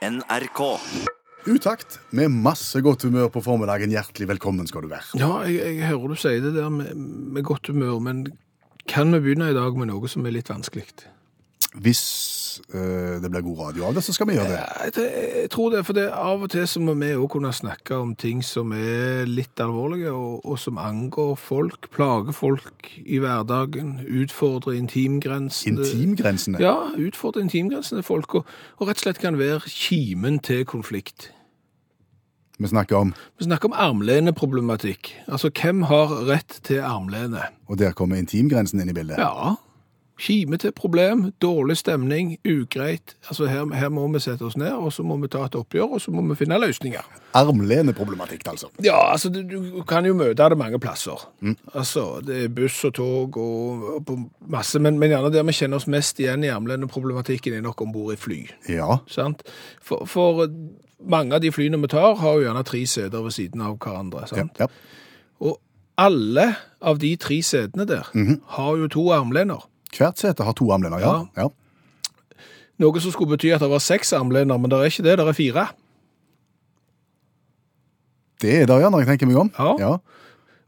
NRK. Utakt med masse godt humør på formiddagen. Hjertelig velkommen skal du være. Ja, jeg, jeg hører du sier det der med, med godt humør, men kan vi begynne i dag med noe som er litt vanskelig? Hvis det blir god radio av det, så skal vi gjøre det. Jeg, jeg tror det, for det av og til så må vi òg kunne snakke om ting som er litt alvorlige, og, og som angår folk, plager folk i hverdagen, utfordrer intimgrensene. Intimgrensene. Ja, utfordrer intimgrensene folk, og, og rett og slett kan være kimen til konflikt. Vi snakker om, Vi snakker om armleneproblematikk. Altså, hvem har rett til armlene? og der kommer intimgrensen inn i bildet. Ja. Kime til problem, dårlig stemning, ugreit. Altså her, her må vi sette oss ned, og så må vi ta et oppgjør, og så må vi finne løsninger. Armleneproblematikk, altså. Ja, altså du, du kan jo møte det mange plasser. Altså, det er buss og tog og, og på masse, men, men gjerne der vi kjenner oss mest igjen i armleneproblematikken er nok ombord i fly. Ja. Sant? For, for mange av de flyene vi tar, har jo gjerne tre seter ved siden av hverandre. Sant? ja. Og alle av de tre setene der har jo to armlener. Hvert sete har to armlener, ja. ja. Noe som skulle bety at det var seks armlener, men det er ikke det, det er fire. Det er det, ja, når jeg tenker meg om. Ja. ja.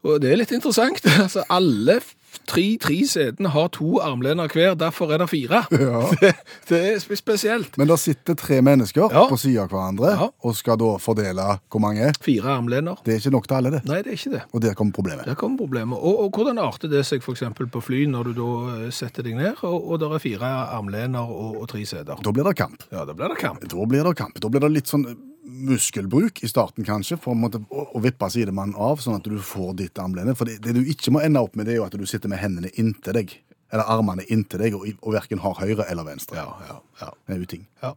Og det er litt interessant. Altså, alle tre, tre setene har to armlener hver, derfor er det fire. Ja. Det, det er spesielt. Men der sitter tre mennesker Ja. på siden av hverandre, Ja. og skal da fordele hvor mange. Fire armlener. Det er ikke nok til alle, det. Nei, det er ikke det. Og der kommer problemet. Der kommer problemet. Og, og hvordan arter det seg eksempel på fly når du da eh, setter deg ned, og, og der er fire armlener og, og tre seter? Da blir det kamp. Ja, da blir det kamp. Da blir det kamp. Da blir det litt sånn muskelbruk i starten, kanskje, for å, å, vippe sidemannen av, sånn at du får ditt armlene. For det, det du ikke må ende opp med, det er jo at du sitter med hendene inntil deg, eller armene inntil deg, og, og verken har høyre eller venstre. Ja, ja, ja. Det er uting. ja.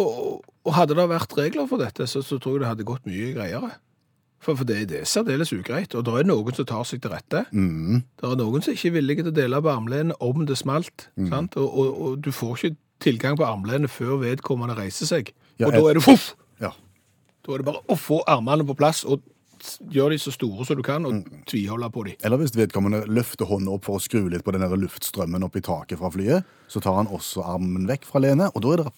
Og, og, hadde det vært regler for dette, så, så tror jeg det hadde gått mye greiere. For, for det, det er særdeles ugreit, og det er noen som tar seg til rette. Mm. Det er noen som ikke er villige til å dele på armlenet om det smalt, sant? Og, og, og du får ikke tilgang på armlenet før vedkommende reiser seg. Ja, og da er det voff! Ja. Da er det bare å få armene på plass og gjøre de så store som du kan, og tviholde på de. Eller hvis vedkommende løfter hånda opp for å skru litt på den der luftstrømmen opp i taket fra flyet, så tar han også armen vekk fra lenet, og da er det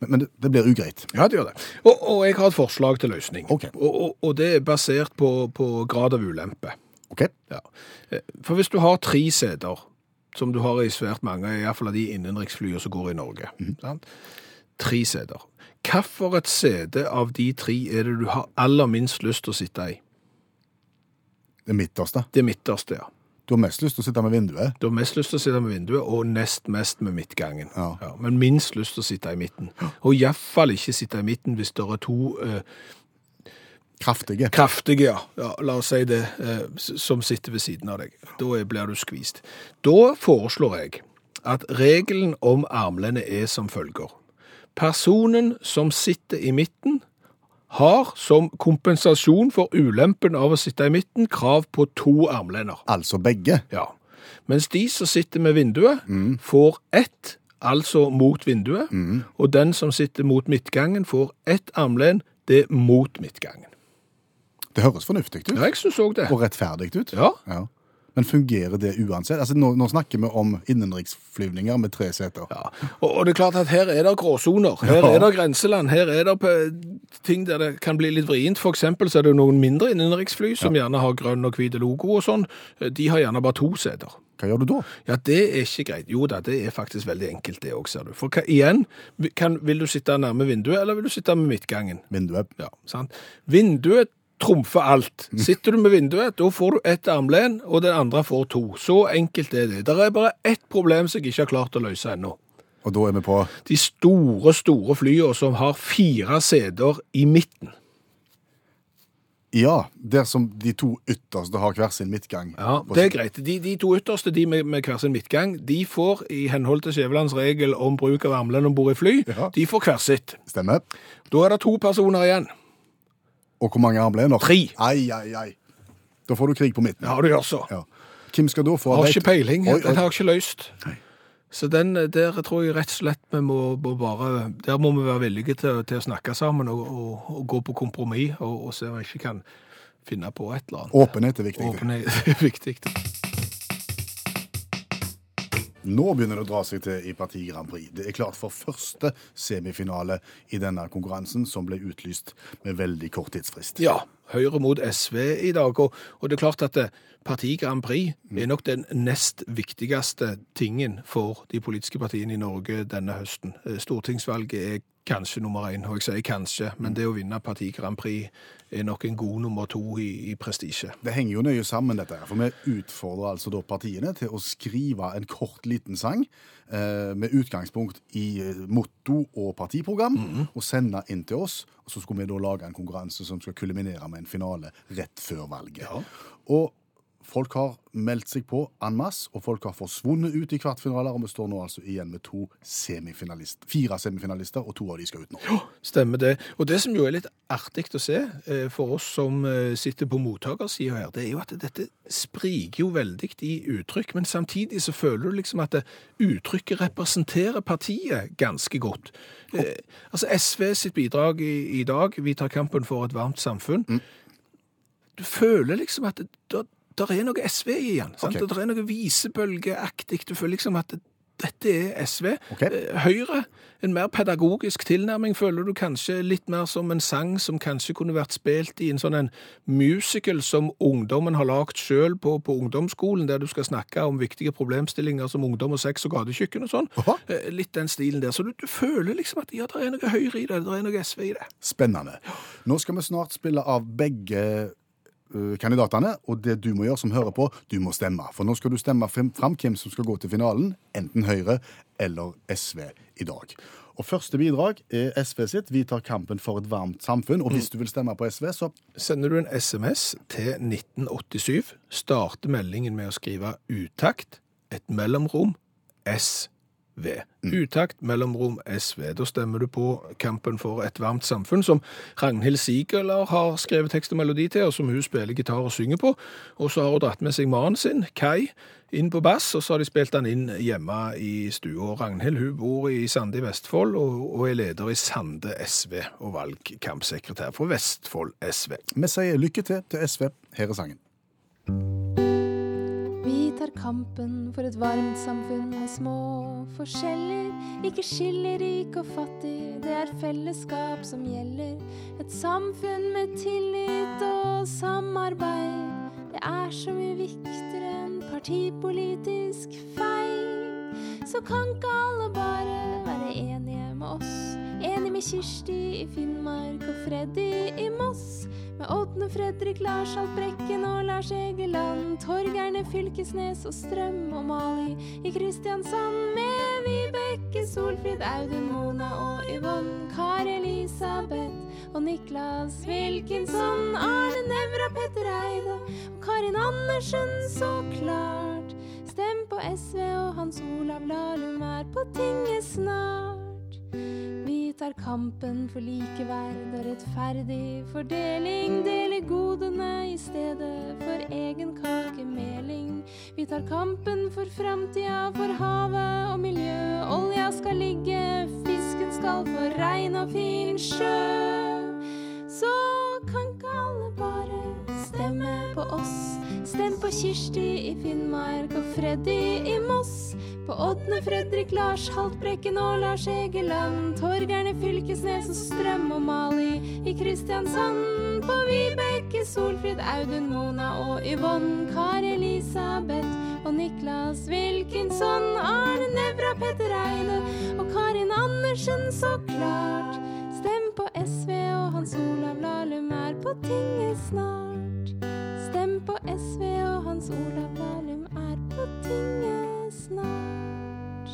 Men, men det, det blir ugreit. Ja, det gjør det. Og, og jeg har et forslag til løsning. Okay. Og, og, og det er basert på, på grad av ulempe. OK? Ja. Eh, For hvis du har tre seter, som du har i svært mange, i hvert fall av de innenriksflyene som går i Norge, sant? tre seter. Hvilket sete av de tre er det du har aller minst lyst til å sitte i? Det midterste. Det midterste, ja. Du har mest lyst til å sitte med vinduet. Du har mest lyst til å sitte med vinduet, og nest mest med midtgangen. Ja. men minst lyst til å sitte i midten. Og iallfall ikke sitte i midten hvis det er to eh, Kraftige. kraftige, ja. ja, la oss si det, eh, som sitter ved siden av deg. Da blir du skvist. Da foreslår jeg at regelen om armlene er som følger. Personen som sitter i midten, har som kompensasjon for ulempen av å sitte i midten krav på to armlener. Altså begge. Ja. Mens de som sitter med vinduet, får ett, altså mot vinduet, og den som sitter mot midtgangen, får ett armlen, det er mot midtgangen. Det høres fornuftig ut. Ja, jeg synes også det. Og rettferdig ut. Ja. Ja. Men fungerer det uansett? Altså, nå, nå snakker vi om innenriksflyvninger med tre seter. Ja, og, og det er klart at her er det gråsoner, her Ja. er det grenseland, her er det ting der det kan bli litt vrient. For eksempel så er det noen mindre innenriksfly som gjerne har grønn og hvit logo og sånn. De har gjerne bare to seter. Hva gjør du da? Ja, det er ikke greit. Jo da, det er faktisk veldig enkelt det også, ser du. For hva, igjen, kan, vil du sitte nærme vinduet, eller vil du sitte med midtgangen? Vinduet. Ja, sant? Vinduet trumfer alt. Sitter du med vinduet, da får du ett armlen, og den andre får to. Så enkelt er det. Det er bare ett problem som jeg ikke har klart å løse ennå. Og da er vi på De store, store flyene som har fire seter i midten. Ja, der som de to ytterste har hver sin midtgang. Ja, Det er greit. De, de to ytterste, de med, med hver sin midtgang, de får i henhold til Skjævelands regel om bruk av armlen om bord i fly, Ja. de får hver sitt. Stemmer. Da er det to personer igjen. Og hvor mange armlener? Tre. Ai, ai, ai. Da får du krig på midten. Ja, du gjør så. Ja. Hvem skal da få Har ikke peiling. Oi, oi. Den har jeg ikke løst. Nei. Så den, der tror jeg rett og slett vi må, må bare Der må vi være villige til, til å snakke sammen og, og, og gå på kompromiss og, og se om vi ikke kan finne på et eller annet. Åpenhet er viktig. Åpenhet er viktig. Nå begynner det å dra seg til i Parti Grand Prix. Det er klart for første semifinale i denne konkurransen, som ble utlyst med veldig kort tidsfrist. Ja, Høyre mot SV i dag. Og, og det er klart at det, Parti Grand Prix er nok den nest viktigste tingen for de politiske partiene i Norge denne høsten. Eh, Stortingsvalget er kanskje nummer én, og jeg sier kanskje, men det å vinne Parti Grand Prix er nok en god nummer to i, i prestisje. Det henger jo nøye sammen, dette her, for vi utfordrer altså da partiene til å skrive en kort, liten sang eh, med utgangspunkt i eh, motto og partiprogram, og sende inn til oss. Og så skulle vi da lage en konkurranse som skal kuliminere med en finale rett før valget. Ja. Og folk har meldt seg på en masse, og folk har forsvunnet ut i kvartfinaler, og vi står nå altså igjen med to semifinalister, fire semifinalister, og to av de skal ut nå. Ja, Stemmer det. Og det som jo er litt artig å se eh, for oss som eh, sitter på mottakersida her, det er jo at dette spriker jo veldig i uttrykk, men samtidig så føler du liksom at uttrykket representerer partiet ganske godt. Eh, altså SV sitt bidrag i, i dag, vi tar kampen for et varmt samfunn. Du føler liksom at det, der, der er noe SV i igjen. Okay. Ok. Det er noe visebølgeaktig. Du føler liksom at dette er SV. Ok. Eh, Høyre, en mer pedagogisk tilnærming, føler du kanskje litt mer som en sang som kanskje kunne vært spilt i en sånn en musical som ungdommen har lagd sjøl på, på ungdomsskolen, der du skal snakke om viktige problemstillinger som ungdom og sex og gatekjøkken og sånn. Aha. Eh, Litt den stilen der. Så du, du føler liksom at ja, det er noe Høyre i det, det er noe SV i det. Spennende. Nå skal vi snart spille av begge kandidatene, og det du må gjøre som hører på, du må stemme. For nå skal du stemme fram hvem som skal gå til finalen, enten Høyre eller SV i dag. Og første bidrag er SV sitt. Vi tar kampen for et varmt samfunn. Og hvis du vil stemme på SV, så Sender du en SMS til 1987, starter meldingen med å skrive utakt, et mellomrom, SV. Utakt, mellomrom, SV. Da stemmer du på Kampen for et varmt samfunn, som Ragnhild Siegeler har skrevet tekst og melodi til, og som hun spiller gitar og synger på. Og så har hun dratt med seg mannen sin, Kai, inn på bass, og så har de spilt den inn hjemme i stua. Ragnhild hun bor i Sande i Vestfold, og, og er leder i Sande SV og valgkampsekretær for Vestfold SV. vi sier lykke til til SV. Her er sangen. Tar kampen for et varmt samfunn med små forskjeller. Ikke skiller rik og fattig, det er fellesskap som gjelder. Et samfunn med tillit og samarbeid. Det er så mye viktigere enn partipolitisk feil. Så kan ikke alle bare være enige med oss. Enig med Kirsti i Finnmark og Freddy i Moss. Med Ådne Fredrik, Lars Haltbrekken og Lars Egeland. Torgerne Fylkesnes og Strøm og Mali i Kristiansand. Med Vibeke, Solfrid, Audun, Mona og Yvonne. Kari Elisabeth og Niklas Wilkinson. Arne Nævra, Petter Eide og Karin Andersen, så klart. Stem på SV, og Hans Olav Lahlum er på tinget snart. Tar kampen for likeverd og rettferdig fordeling. Deler godene i stedet for egen kakemeling. Vi tar kampen for framtida, for havet og miljø. Olja skal ligge, fisken skal få rein og fin sjø. Så kan ikke alle bare på oss. Stem på Kirsti i Finnmark og Freddy i Moss. På Ådne Fredrik, Lars Haltbrekken og Lars Egeland. Torgerne Fylkesnes og Strøm og Mali i Kristiansand. På Vibeke, Solfrid, Audun, Mona og Yvonne. Kari Elisabeth og Niklas Wilkinson. Arne Nevra, Petter Eide og Karin Andersen, så klart. Stem på SV, og Hans Olav Lahlum er på tinget snart. SV, og Hans Olav Lahlum er på tinget snart.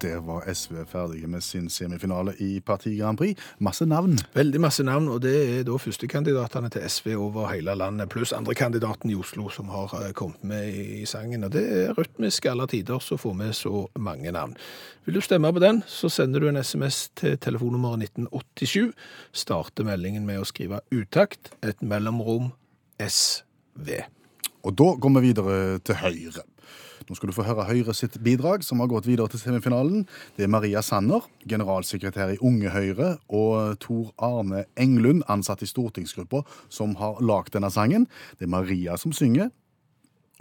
Der var SV ferdige med sin semifinale i Parti Grand Prix. Masse navn. Veldig masse navn, og det er da førstekandidatene til SV over hele landet, pluss andrekandidaten i Oslo som har eh, kommet med i sangen. Og det er rytmisk alle tider så får vi så mange navn. Vil du stemme på den, så sender du en SMS til telefonnummer 1987. Starter meldingen med å skrive utakt, et mellomrom SV. Og da går vi videre til Høyre. Nå skal du få høre Høyre sitt bidrag, som har gått videre til semifinalen. Det er Maria Sanner, generalsekretær i Unge Høyre, og Tor Arne Englund, ansatt i stortingsgruppa, som har lagd denne sangen. Det er Maria som synger.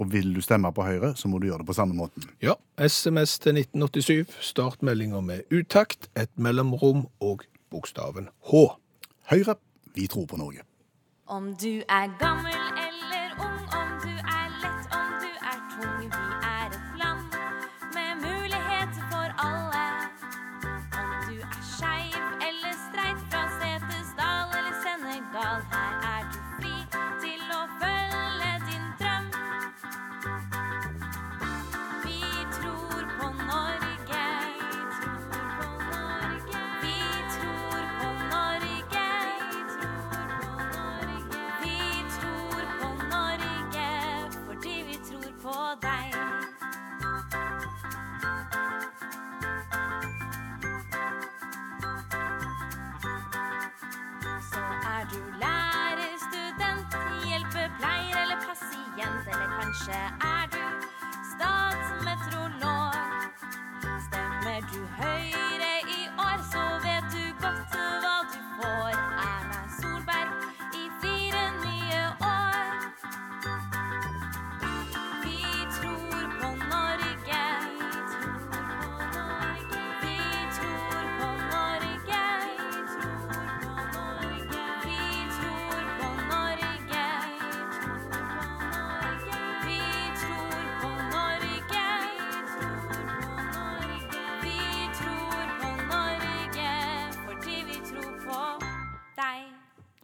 Og vil du stemme på Høyre, så må du gjøre det på samme måten. Ja, SMS til 1987, startmeldinga med utakt, et mellomrom og bokstaven H. Høyre, vi tror på Norge. Om du er gammel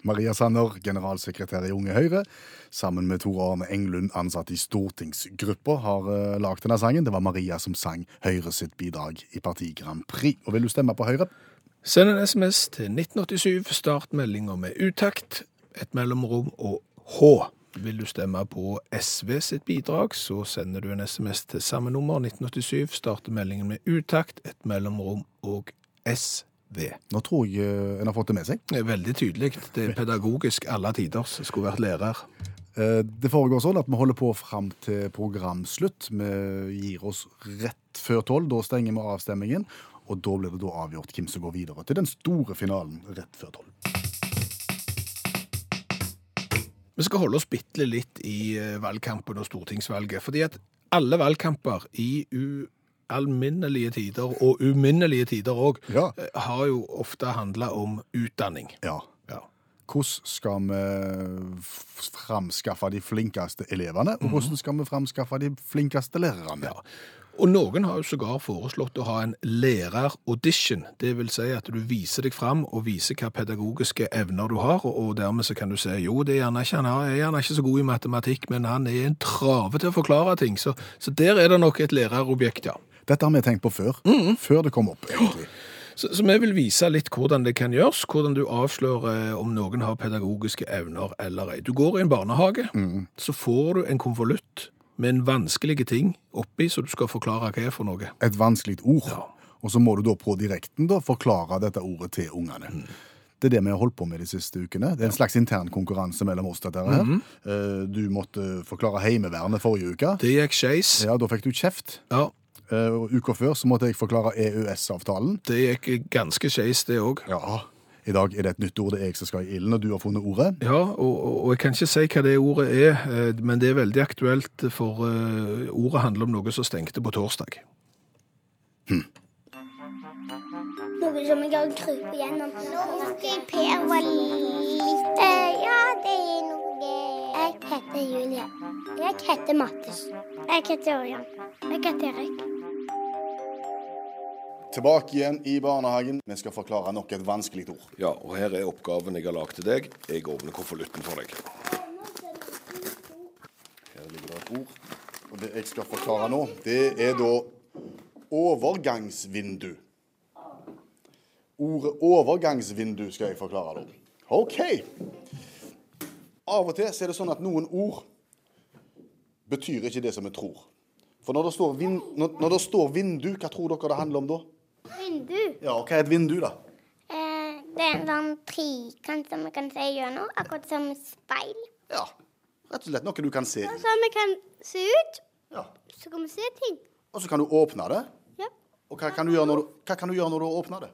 Maria Sanner, generalsekretær i Unge Høyre, sammen med Tor Arne Englund, ansatt i stortingsgruppa, har uh, lagd denne sangen. Det var Maria som sang Høyre sitt bidrag i Parti Grand Prix. Og vil du stemme på Høyre? Send en SMS til 1987, start meldinga med utakt, et mellomrom og H. Vil du stemme på SV sitt bidrag, så sender du en SMS til samme nummer, 1987, starter meldingen med utakt, et mellomrom og SV. Nå tror jeg uh, en har fått det med seg. Det er veldig tydelig. Det er pedagogisk alle tider. som Skulle vært lærer. Eh, Det foregår sånn at vi holder på fram til programslutt. Vi gir oss rett før tolv. Da stenger vi avstemmingen. Og da blir det da avgjort hvem som går videre til den store finalen rett før tolv. Vi skal holde oss bitte litt i eh, valgkampen og stortingsvalget. Fordi at alle valgkamper i ualminnelige tider, og uminnelige tider òg, Ja. har jo ofte handla om utdanning. Ja. Ja. Hvordan skal vi framskaffe de flinkeste elevene, og hvordan skal vi framskaffe de flinkeste lærerne? Ja. Og noen har jo sågar foreslått å ha en læreraudition. Det vil si at du viser deg fram og viser hva pedagogiske evner du har, og og dermed så kan du si jo, det er gjerne ikke, han er gjerne ikke så god i matematikk, men han er en trave til å forklare ting. Så, så der er det nok et lærerobjekt, ja. Dette har vi tenkt på før. Før det kom opp, egentlig. Så, så vi vil vise litt hvordan det kan gjøres, hvordan du avslører om noen har pedagogiske evner eller ei. Du går i en barnehage, så får du en konvolutt med en vanskelige ting oppi, så du skal forklare hva er for noe. Et vanskelig ord. Ja. Og så må du da på direkten da forklare dette ordet til ungene. Det er det vi har holdt på med de siste ukene. Det er en slags intern konkurranse mellom oss. dette her. Eh, Du måtte forklare Heimevernet forrige uke. Det gikk skeis. Ja, Da fikk du kjeft. Ja, Eh, uka før så måtte jeg forklare EØS-avtalen. det gikk ganske skeis, det òg. Ja, i dag er det et nytt ord. Det er jeg som skal i ilden, og du har funnet ordet. Ja, og, og, jeg kan ikke si hva det ordet er, eh, men det er veldig aktuelt, for eh, ordet handler om noe som stengte på torsdag. Noe som jeg har krypet gjennom. Når Per var litt eh, Ja, det er noe Jeg heter Julie. Jeg heter Mattis. Jeg heter Ørjan. Jeg heter Erik. Tilbake igjen i barnehagen. Vi skal forklare nok et vanskelig ord. Ja, og her er oppgaven jeg har lagd til deg. Jeg åpner konvolutten for deg. Her ligger det et ord. Og det jeg skal forklare nå, det er da overgangsvindu. Ordet overgangsvindu skal jeg forklare da. OK. Av og til så er det sånn at noen ord betyr ikke det som vi tror. For når det står, vin når, når det står vindu, hva tror dere det handler om da? Vindu. Ja, hva er et vindu, da? Eh, det er en sånn trikant som vi kan se gjennom, akkurat som speil. Ja, rett og slett noe du kan se. i. Så vi kan se ut, Ja. så kan vi se ting. Og så kan du åpne det. Ja. Og hva kan du gjøre når du, hva kan du, gjøre når du åpner det?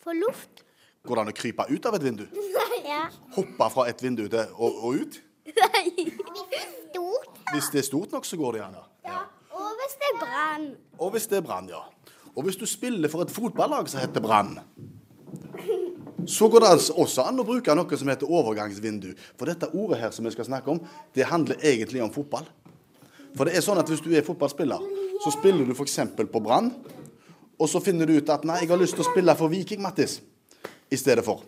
Få luft. Går det an å krype ut av et vindu? Ja. Hoppe fra et vindu til og, og ut? Stort. Hvis det er stort nok, så går det gjerne. Ja. Og hvis det er brann. Og hvis det er Brann, ja. Og hvis du spiller for et fotballag som heter Brann, så går det altså også an å bruke noe som heter overgangsvindu. For dette ordet her som vi skal snakke om, det handler egentlig om fotball. For det er sånn at hvis du er fotballspiller, så spiller du f.eks. på Brann, og så finner du ut at nei, jeg har lyst til å spille for Viking, Mattis, i stedet for.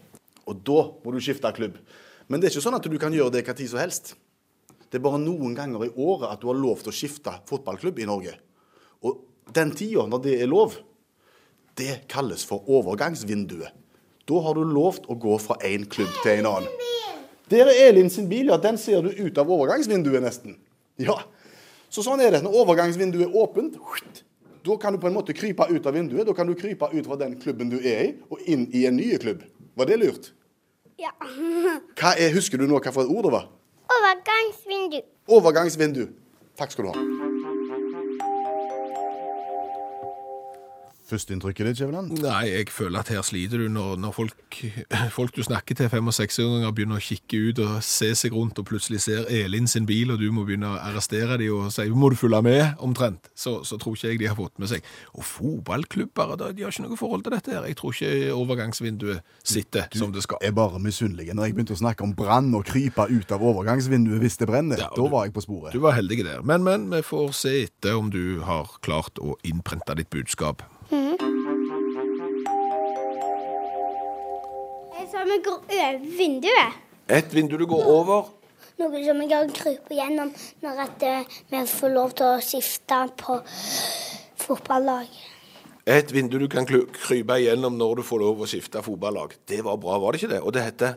Og da må du skifte klubb. Men det er ikke sånn at du kan gjøre det hva tid som helst. Det er bare noen ganger i året at du har lov til å skifte fotballklubb i Norge. Og den tida, når det er lov, det kalles for overgangsvinduet. Da har du lovt å gå fra én klubb til en annen. Der er Elin sin bil, ja. Den ser du ut av overgangsvinduet nesten. Ja. Så sånn er det. Når overgangsvinduet er åpent, da kan du på en måte krype ut av vinduet. Da kan du krype ut fra den klubben du er i, og inn i en ny klubb. Var det lurt? Ja. Hva er, husker du nå hva for et ord det var? Overgangsvindu. Overgangsvindu. Takk skal du ha. Førsteinntrykket ditt, Kjeveland? Nei, jeg føler at her sliter du når, når folk, folk du snakker til, fem- og seksåringer, begynner å kikke ut og se seg rundt og plutselig ser Elin sin bil, og du må begynne å arrestere dem og si må du følge med, omtrent. Så, så tror ikke jeg de har fått med seg. Og fotballklubber, de har ikke noe forhold til dette her. Jeg tror ikke overgangsvinduet sitter som det skal. er bare misunnelig. Når jeg begynte å snakke om brann og krype ut av overgangsvinduet hvis det brenner, Ja, da var jeg på sporet. Du var heldig der. Men, men, vi får se etter om du har klart å innprente ditt budskap. Jeg vi går over vinduet. Et vindu du går over. Noe som jeg har krypet gjennom når at, eh, vi får lov til å skifte på fotballag. Et vindu du kan krype gjennom når du får lov å skifte fotballag. Det var bra, var det ikke det? Og det heter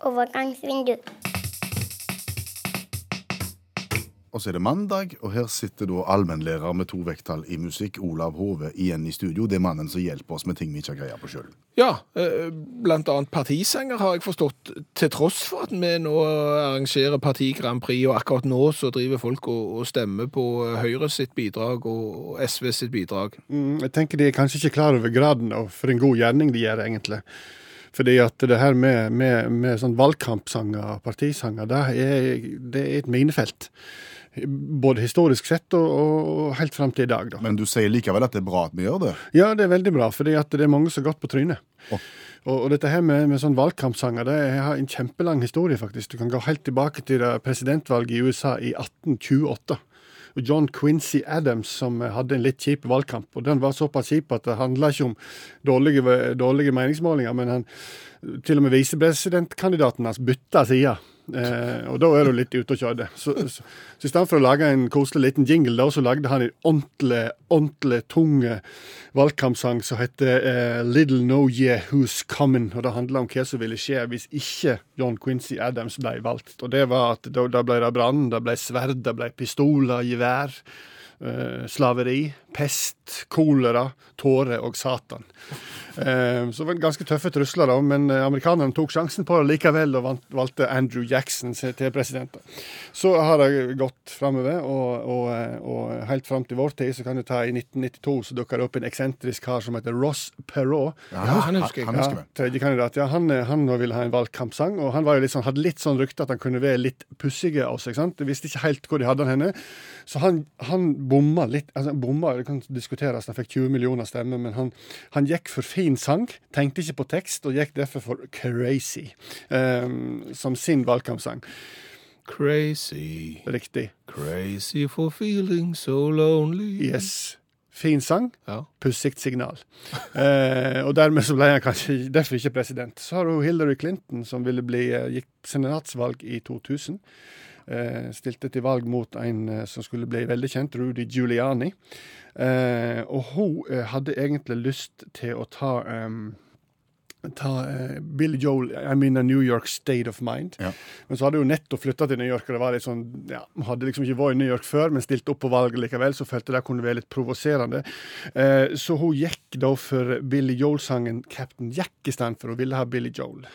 Overgangsvindu. Og så er det mandag, og her sitter da allmennlærer med to vekttall i musikk, Olav Hove, igjen i studio. Det er mannen som hjelper oss med ting vi ikke har greie på sjøl. Ja, eh, blant annet partisanger har jeg forstått, til tross for at vi nå arrangerer Parti Grand Prix, og akkurat nå så driver folk og, og stemmer på Høyre sitt bidrag og SV sitt bidrag. Mm, Jeg tenker de er kanskje ikke klar over graden av for en god gjerning de gjør, egentlig. Fordi at det her med, med, med sånn valgkampsanger og partisanger, det er, det er et minefelt. Både historisk sett og, og helt fram til i dag, da. Men du sier likevel at det er bra at vi gjør det? Ja, det er veldig bra, for det er mange som har gått på trynet. Oh. Og, og dette her med, med sånn valgkampsanger det har en kjempelang historie, faktisk. Du kan gå helt tilbake til presidentvalget i USA i 1828. Og John Quincy Adams som hadde en litt kjip valgkamp. Og den var såpass kjip at det handla ikke om dårlige, dårlige meningsmålinger, men han, til og med visepresidentkandidaten hans bytta side. Eh, og da er du litt ute og kjører. Så, så, så i stedet for å lage en koselig liten jingle, da, så lagde han en ordentlig, ordentlig tung eh, valgkampsang som heter eh, 'Little Know Ye Who's Coming'. Og det handler om hva som ville skje hvis ikke John Quincy Adams ble valgt. Og det var at da, da ble det brann, det ble sverd, det ble pistoler, gevær. eh, slaveri, pest, kolera, tårer og Satan. Eh, så det var ganske tøffe trusler, da, men eh, amerikanerne tok sjansen på det likevel og valgte Andrew Jackson til president. Så har det gått framover, og, og, eh, og helt fram til vår tid, så kan du ta i 1992, så dukka det opp en eksentrisk kar som heter Ross Perot. Ja, han husker jeg. Han Ja, tredje kandidat. Ja, han, han ville ha en valgkampsang, og han var jo litt sånn, hadde litt sånn rykte at han kunne være litt pussig av seg. sant? De visste ikke helt hvor de hadde han henne. Så han, han bomma litt. altså bomma, Det kan diskuteres, han fikk 20 millioner stemmer, men han, han gikk for fin sang, tenkte ikke på tekst, og gikk derfor for Crazy um, som sin valgkampsang. Crazy, Riktig. crazy for feeling so lonely. Yes. Fin sang, Ja. pussig signal. Eh, og dermed så ble han kanskje derfor ikke president. Så har du Hillary Clinton, som ville bli, eh, gikk senatsvalg i 2000. Eh, stilte til valg mot en eh, som skulle bli veldig kjent, Rudy Giuliani. Eh, og hun hadde egentlig lyst til å ta um, Ta eh, Billy Joel, I mean a New York State of Mind. Ja. Men så hadde hun nettopp flytta til New York, og det var litt sånn, ja, hadde liksom ikke vært i New York før, men stilte opp på valget likevel, så følte det kunne være litt provoserende. Eh, så hun gikk da for Billy Joel-sangen Captain Jack i stedet for, hun ville ha Billy Joel.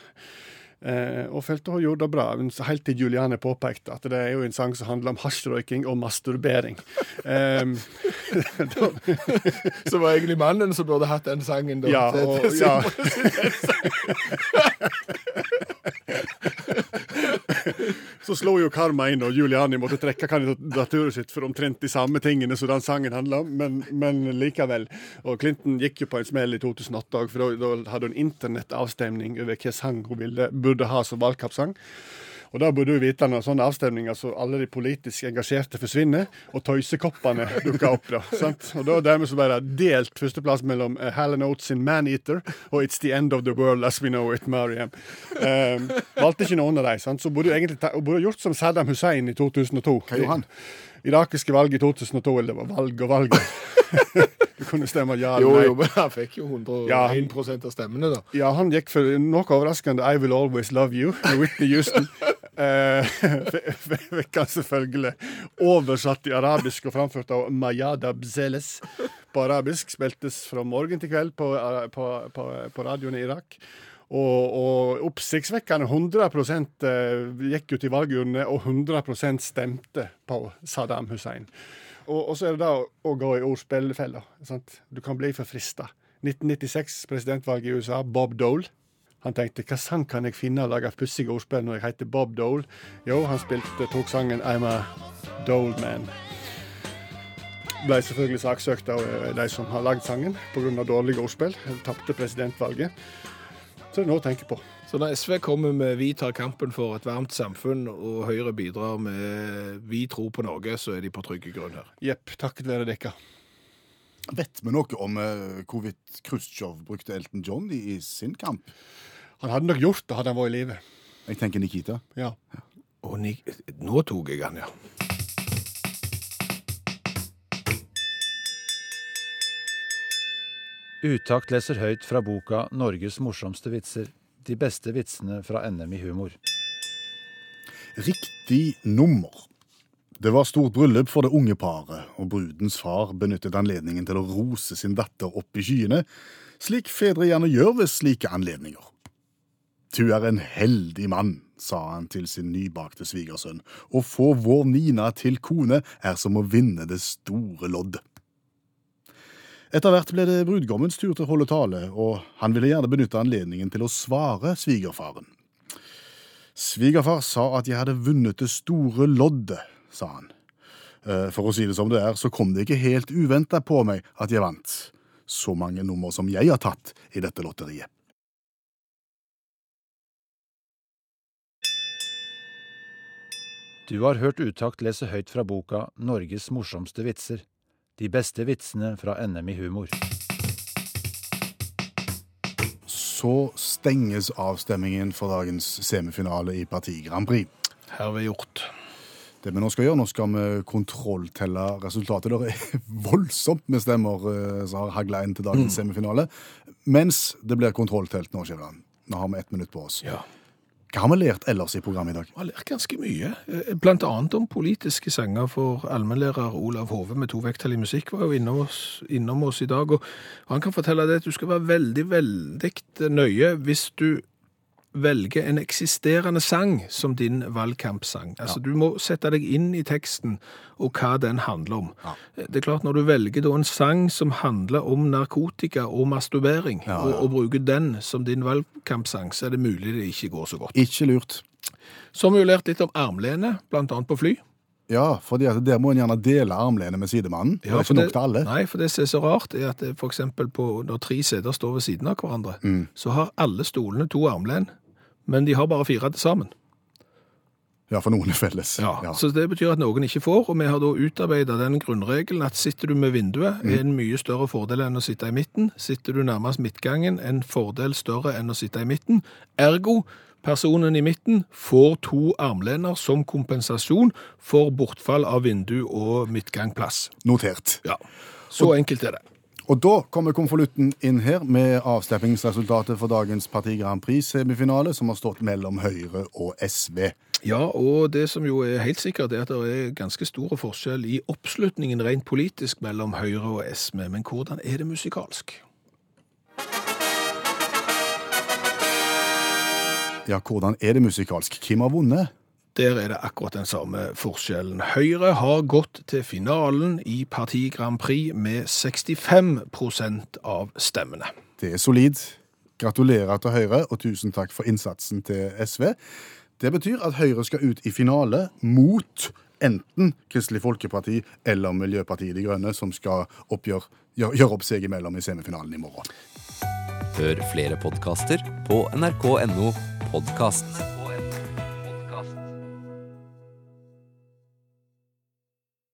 Eh, og følte hun gjorde det bra, helt til Juliane påpekte at det er jo en sang som handler om hasjrøyking og masturbering. Em, da, Så var egentlig mannen som burde hatt den sangen. Da, ja, og, ja. Så slo jo karma inn, og Giuliani måtte trekke kandidat kandidaturet sitt for omtrent de samme tingene som den sangen handla om, men, men likevel. Og Clinton gikk jo på en smell i 2008 òg, for da hadde hun internettavstemning over hvilken sang hun ville, burde ha som valgkampsang. Og da burde du vite når sånne avstemninger så alle de politisk engasjerte forsvinner, og tøysekoppene dukker opp. da, sant? Og da dermed så ble det delt førsteplass mellom uh, Helen Oates sin Man-Eater og It's The End of the World As We Know It, Mariam. Um, valgte ikke noen av dem. sant? Så burde du egentlig ta, burde gjort som Saddam Hussein i 2002. Hva gjorde han? Irakiske valg i 2002, eller det var valg og valg. du kunne stemme ja eller nei. jo, men han fikk jo 101 Ja. av stemmene, da. Ja, han gikk for noe overraskende I Will Always Love You med Whitney Houston. Eh, han selvfølgelig oversatt i arabisk og framført av Mayada Bzeles på arabisk. Spiltes fra morgen til kveld på, eh, på, på, på radioen i Irak. Og, og oppsiktsvekkende 100 eh, gikk ut i valgurnene, og 100% stemte på Saddam Hussein. Og, og så er det da å, gå i ordspillfella. Du kan bli for frista. 1996, presidentvalget i USA, Bob Dole. Han tenkte hva sang kan jeg finne og lage pussige ordspill når jeg heter Bob Dole? Jo, han spilte, tok sangen I'm a Dole Man. Ble selvfølgelig saksøkt av eh, de som har lagd sangen pga. dårlige ordspill. Tapte presidentvalget. Så det er noe å tenke på. Så når SV kommer med 'Vi tar kampen for et varmt samfunn', og Høyre bidrar med 'Vi tror på Norge', så er de på trygge grunn her. Jepp, takket være dere. Vet vi noe om eh, hvorvidt Khrusjtsjov brukte Elton John i, i sin kamp? Han hadde nok gjort det hadde han vært i live. Jeg tenker Nikita. Ja. Og ni, nå tok jeg han, ja. Utakt leser høyt fra boka 'Norges morsomste vitser'. De beste vitsene fra NM i humor. Riktig nummer. Det var stort bryllup for det unge paret, og brudens far benyttet anledningen til å rose sin datter opp i skyene, slik fedre gjerne gjør ved slike anledninger. Du er en heldig mann, sa han til sin nybakte svigersønn. Å få vår Nina til kone er som å vinne det store lodd. Etter hvert ble det brudgommens tur til å holde tale, og han ville gjerne benytte anledningen til å svare svigerfaren. Svigerfar sa at jeg hadde vunnet det store loddet, sa han. Eh, For å si det som det er, så kom det ikke helt uventa på meg at jeg vant så mange nummer som jeg har tatt i dette lotteriet. Du har hørt Utakt lese høyt fra boka 'Norges morsomste vitser'. De beste vitsene fra NM i humor. Så stenges avstemmingen for dagens semifinale i Parti Grand Prix. Herved gjort. Det vi nå skal gjøre, nå skal vi kontrolltelle resultatet. Det er voldsomt med stemmer eh, som har hagla inn til dagens semifinale. Mens det blir kontrolltelt nå, Skjæveland. Nå har vi ett minutt på oss. Ja. Hva har vi lært ellers i programmet i dag? Vi har lært ganske mye. Eh, Blant annet om politiske sanger for allmennlærer Olav Hove med to vekttall i musikk var jo innom oss, innom oss i dag. Og han kan fortelle deg at du skal være veldig, veldig nøye hvis du velger en eksisterende sang som din valgkampsang. Altså Du må sette deg inn i teksten og hva den handler om. Det er klart Når du velger da en sang som handler om narkotika og masturbering, Ja, ja. Og, og bruker den som din valgkampsang, så er det mulig det ikke går så godt. Ikke lurt. Så har vi jo lært litt om armlene, annet på fly. Ja, for der må en gjerne dele armlenet med sidemannen. det er ikke nok til alle. Nei, for det som er så rart, er at eksempel på, når tre seter står ved siden av hverandre, Mm. så har alle stolene to armlen, men de har bare fire til sammen. Ja, for noen er felles. Ja. Så det betyr at noen ikke får, og vi har da utarbeidet den grunnregelen at sitter du med vinduet, Mm. er en mye større fordel enn å sitte i midten. Sitter du nærmest midtgangen, en fordel større enn å sitte i midten. Ergo, personen i midten får to armlener som kompensasjon for bortfall av vindu og midtgangplass. Notert. Ja, så enkelt er det. Og da kommer konvolutten inn her med avstemmingsresultatet for dagens Parti Grand Prix-semifinale, som har stått mellom Høyre og SV. Ja, og det som jo er helt sikkert, er at det er ganske store forskjell i oppslutningen rent politisk mellom Høyre og SV, men hvordan er det musikalsk? Ja, hvordan er det musikalsk? Hvem har vunnet? Der er det akkurat den samme forskjellen. Høyre har gått til finalen i Parti Grand Prix med 65% av stemmene. Det er solid. Gratulerer til Høyre, og tusen takk for innsatsen til SV. Det betyr at Høyre skal ut i finale mot enten Kristelig Folkeparti eller Miljøpartiet De Grønne som skal oppgjør, gjøre opp seg imellom i semifinalen i morgen. Hør flere podkaster på nrk.no podkast.